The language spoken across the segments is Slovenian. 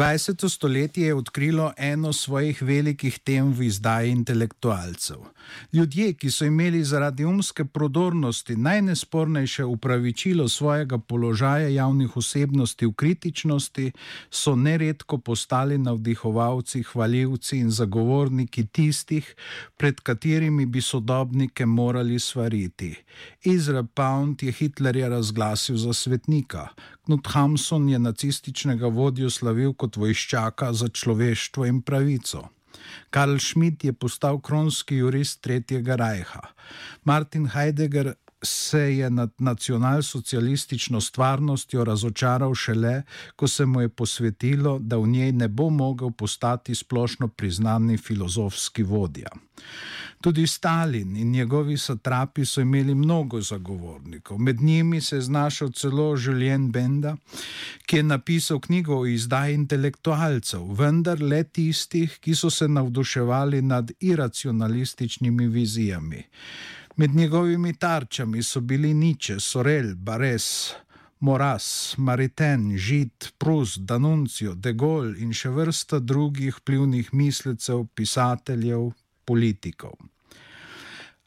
20. stoletje je odkrilo eno svojih velikih tem v izdaji intelektualcev. Ljudje, ki so imeli zaradi umske prodornosti najnespornejše upravičilo svojega položaja javnih osebnosti v kritičnosti, so neredko postali navdihovalci, hvaljivci in zagovorniki tistih, pred katerimi bi sodobnike morali svariti. Izrael Pound je Hitlerja razglasil za svetnika. Knut Hamsun je nacističnega vodjo slavil kot vojščaka za človeštvo in pravico. Karl Schmidt je postal kronski jurist Tretjega rajha. Martin Heidegger se je nad nacionalsocialistično stvarnostjo razočaral šele, ko se mu je posvetilo, da v njej ne bo mogel postati splošno priznani filozofski vodja. Tudi Stalin in njegovi satrapi so imeli mnogo zagovornikov. Med njimi se je znašel celo Julien Benda, ki je napisal knjigo o izdaji intelektualcev, vendar le tistih, ki so se navduševali nad iracionalističnimi vizijami. Med njegovimi tarčami so bili Niče, Sorel, Bares. Moras, Mariten, Žid, Prus, Danuncijo, De Gaulle in še vrsta drugih vplivnih mislecev, pisateljev, politikov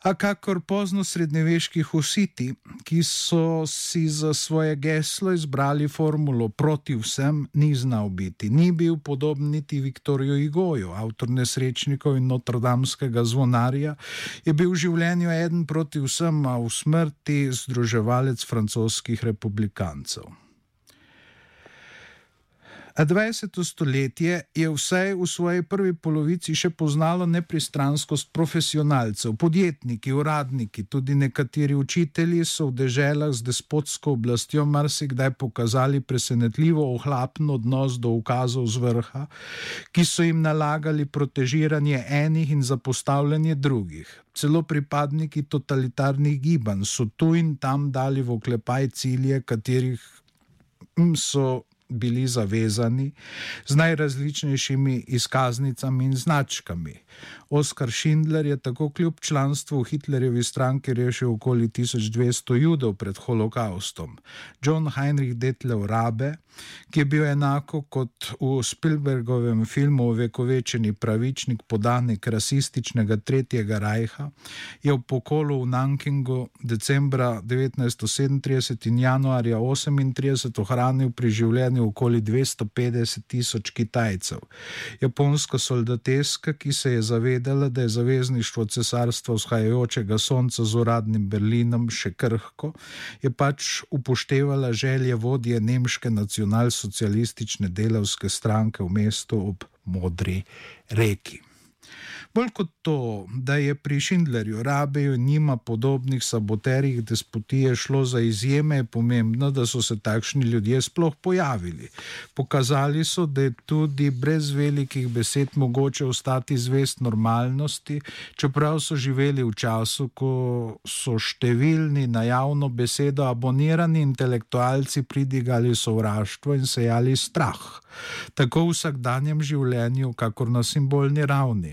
a kakor pozno srednjeveški husiti, ki so si za svoje geslo izbrali formulo proti vsem, ni znal biti. Ni bil podoben niti Viktorju Igoju, avtor nesrečnikov in notrdamskega zvonarja, je bil v življenju eden proti vsem, a v smrti združevalec francoskih republikancev. A 20. stoletje je vsaj v svoji prvi polovici še poznalo nepristranskost profesionalcev, podjetniki, uradniki, tudi nekateri učitelji so v deželah z despotsko oblastjo marsikdaj pokazali presenetljivo ohlapen odnos do ukazov z vrha, ki so jim nalagali protežiranje enih in zapostavljanje drugih. Celo pripadniki totalitarnih gibanj so tu in tam dali v oklepaj cilje, katerih so bili zavezani z najrazličnejšimi izkaznicami in značkami. Oskar Schindler je tako kljub članstvu v Hitlerjevi stranki rešil okoli 1200 judov pred holokaustom. John Heinrich Detlev Rabe, ki je bil enako kot v Spielbergovem filmu Vekovečeni pravičnik podanik rasističnega Tretjega rajha, je v pokolu v Nankingu decembra 1937 in januarja 1938 ohranil pri življenju okoli 250 tisoč Kitajcev. Japonska soldateska, ki se je zavedala, da je zavezništvo cesarstva vzhajajočega sonca z uradnim Berlinom še krhko, je pač upoštevala želje vodje nemške nacionalsocialistične delavske stranke v mestu ob Modri reki. Bolj kot to, da je pri Šindlerju, Rabeju in njima podobnih saboterjih despotije šlo za izjeme, je pomembno, da so se takšni ljudje sploh pojavili. Pokazali so, da je tudi brez velikih besed mogoče ostati zvest normalnosti, čeprav so živeli v času, ko so številni na javno besedo abonirani intelektualci pridigali sovraštvo in sejali strah, tako v vsakdanjem življenju, kakor na simbolni ravni.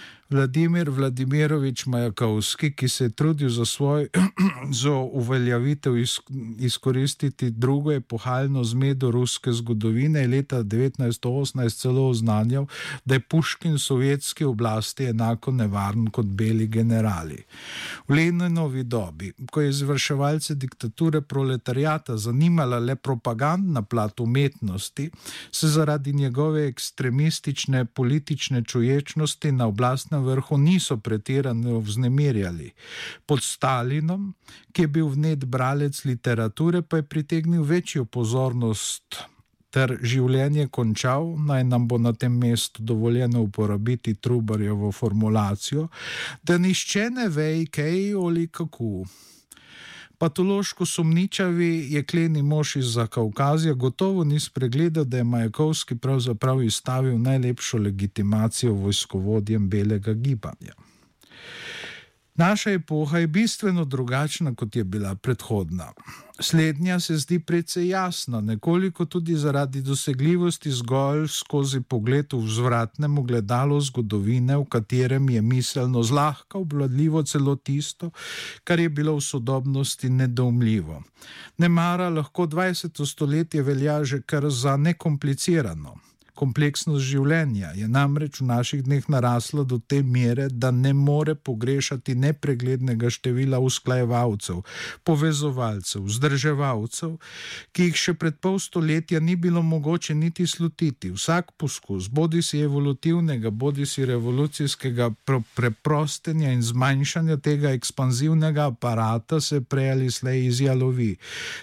Vladimir Vladimirovič Majakovski, ki se je trudil za svoj za uveljavitev izkoristiti drugo epohalno zmedo ruske zgodovine, je leta 1918 celo oznanjal, da je Puškin sovjetski oblasti enako nevaren kot beli generali. V Leninovi dobi, ko je izvrševalce diktature proletarijata zanimala le propagandna plat umetnosti, se zaradi njegove ekstremistične politične čuječnosti na oblastnem vrhu niso pretirano vznemirjali. Pod Stalinom, ki je bil vnet bralec literature, pa je pritegnil večjo pozornost. Ter življenje končal, naj nam bo na tem mestu dovoljeno uporabiti Trubarjevo formulacijo, da nišče ne ve, kaj ali kako. Patološko sumničavi jekleni mož iz Kaukazija gotovo ni spregledal, da je Majakovski pravzaprav izstavil najlepšo legitimacijo vojskovodjem belega gibanja. Naša epoha je bistveno drugačna, kot je bila predhodna. Slednja se zdi precej jasna, nekoliko tudi zaradi dosegljivosti zgolj skozi pogled v vzvratnem ogledalu zgodovine, v katerem je miselno zlahka obvladljivo celo tisto, kar je bilo v sodobnosti nedoumljivo. Nemara lahko 20. stoletje velja že kar za nekomplicirano. Kompleksnost življenja je namreč v naših dneh narasla do te mere, da ne more pogrešati nepreglednega števila usklajevalcev, povezovalcev, vzdrževalcev, ki jih še pred pol stoletja ni bilo mogoče niti slutiti. Vsak poskus, bodi si evolutivnega, bodi si revolucijskega preprostenja in zmanjšanja tega ekspanzivnega aparata se prej ali slej izjalovi.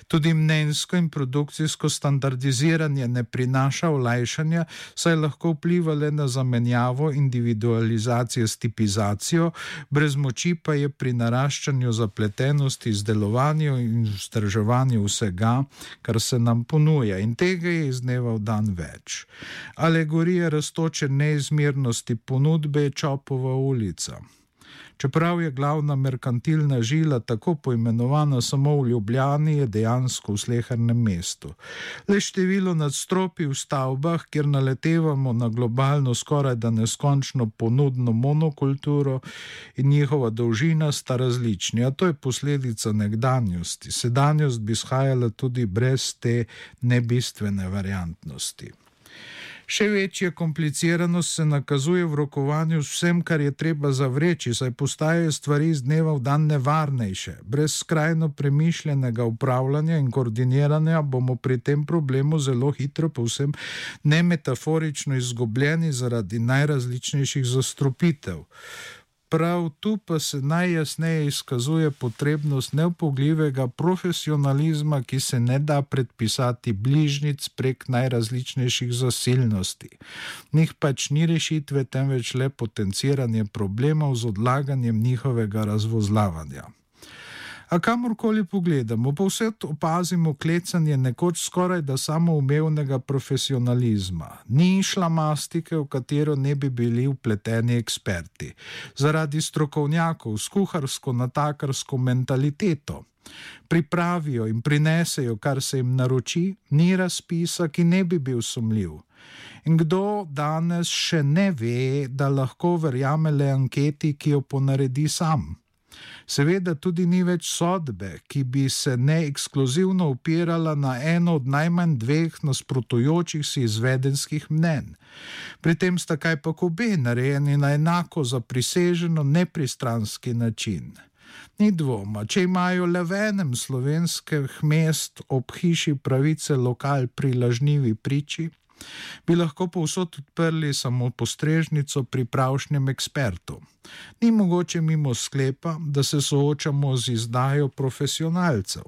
Tudi mnenjsko in produkcijsko standardiziranje ne prinaša olajšanja, saj lahko vpliva le na zamenjavo individualizacije s tipizacijo, brez moči pa je pri naraščanju zapletenosti, izdelovanju in vzdrževanju vsega, kar se nam ponuja in tega je iz dneva v dan več. Alegorija raztoče neizmernosti ponudbe je Čopova ulica. Čeprav je glavna merkantilna žila tako poimenovana samo v Ljubljani, je dejansko v slehernem mestu. Le število nadstropi v stavbah, kjer naletevamo na globalno skoraj da neskončno ponudno monokulturo in njihova dolžina sta različni, a to je posledica nekdanjosti. Sedanjost bi shajala tudi brez te nebistvene variantnosti. Še večja kompliciranost se nakazuje v rokovanju s vsem, kar je treba zavreči, saj postajajo stvari iz dneva v dan nevarnejše. Brez skrajno premišljenega upravljanja in koordiniranja bomo pri tem problemu zelo hitro, povsem nemetaforično izgubljeni zaradi najrazličnejših zastropitev. Prav tu pa se najjasneje izkazuje potrebnost neupogljivega profesionalizma, ki se ne da predpisati bližnjic prek najrazličnejših zasilnosti. Njih pač ni rešitve, temveč le potenciranje problemov z odlaganjem njihovega razvozlavanja. A kamorkoli pogledamo, povsod opazimo klecanje nekoč skoraj da samoumevnega profesionalizma. Ni šlamastike, v katero ne bi bili upleteni eksperti. Zaradi strokovnjakov s kuharsko-natakarsko mentaliteto. Pripravijo in prinesejo, kar se jim naroči, ni razpisa, ki ne bi bil sumljiv. In kdo danes še ne ve, da lahko verjame le anketi, ki jo ponaredi sam? Seveda tudi ni več sodbe, ki bi se neekskluzivno upirala na eno od najmanj dveh nasprotujočih si izvedenskih mnen. Pri tem sta kaj pa obe narejeni na enako zapriseženo nepristranski način. Ni dvoma, če imajo le v enem slovenskih mest ob hiši pravice lokal pri lažnivi priči, bi lahko povsod odprli samo postrežnico pri pravšnjem ekspertu. Ni mogoče mimo sklepa, da se soočamo z izdajo profesionalcev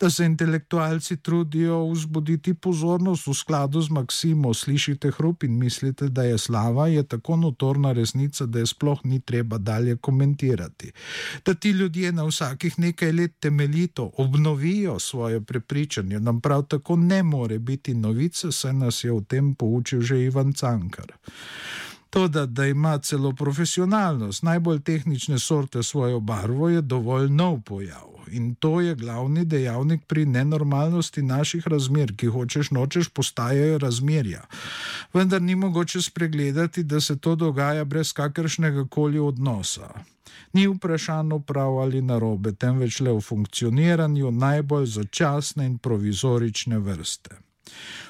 da se intelektualci trudijo vzbuditi pozornost v skladu z Maksimo, slišite hrup in mislite, da je slava, je tako notorna resnica, da je sploh ni treba dalje komentirati. Da ti ljudje na vsakih nekaj let temeljito obnovijo svoje prepričanje, nam prav tako ne more biti novica, saj nas je o tem poučil že Ivan Cankar. To, da, da ima celo profesionalnost, najbolj tehnične sorte svojo barvo, je dovolj nov pojav. In to je glavni dejavnik pri nenormalnosti naših razmer, ki hočeš nočeš postajajo razmerja. Vendar ni mogoče spregledati, da se to dogaja brez kakršnega koli odnosa. Ni vprašano prav ali narobe, temveč le v funkcioniranju najbolj začasne in provizorične vrste.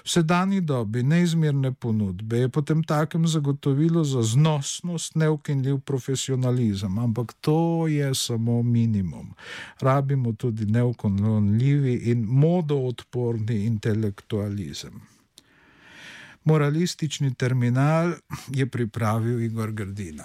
V sedajni dobi neizmerne ponudbe je potem takem zagotovilo za znosnost neukinljiv profesionalizem, ampak to je samo minimum. Rabimo tudi neukonljivi in modoodporni intelektualizem. Moralistični terminal je pripravil Igor Grdina.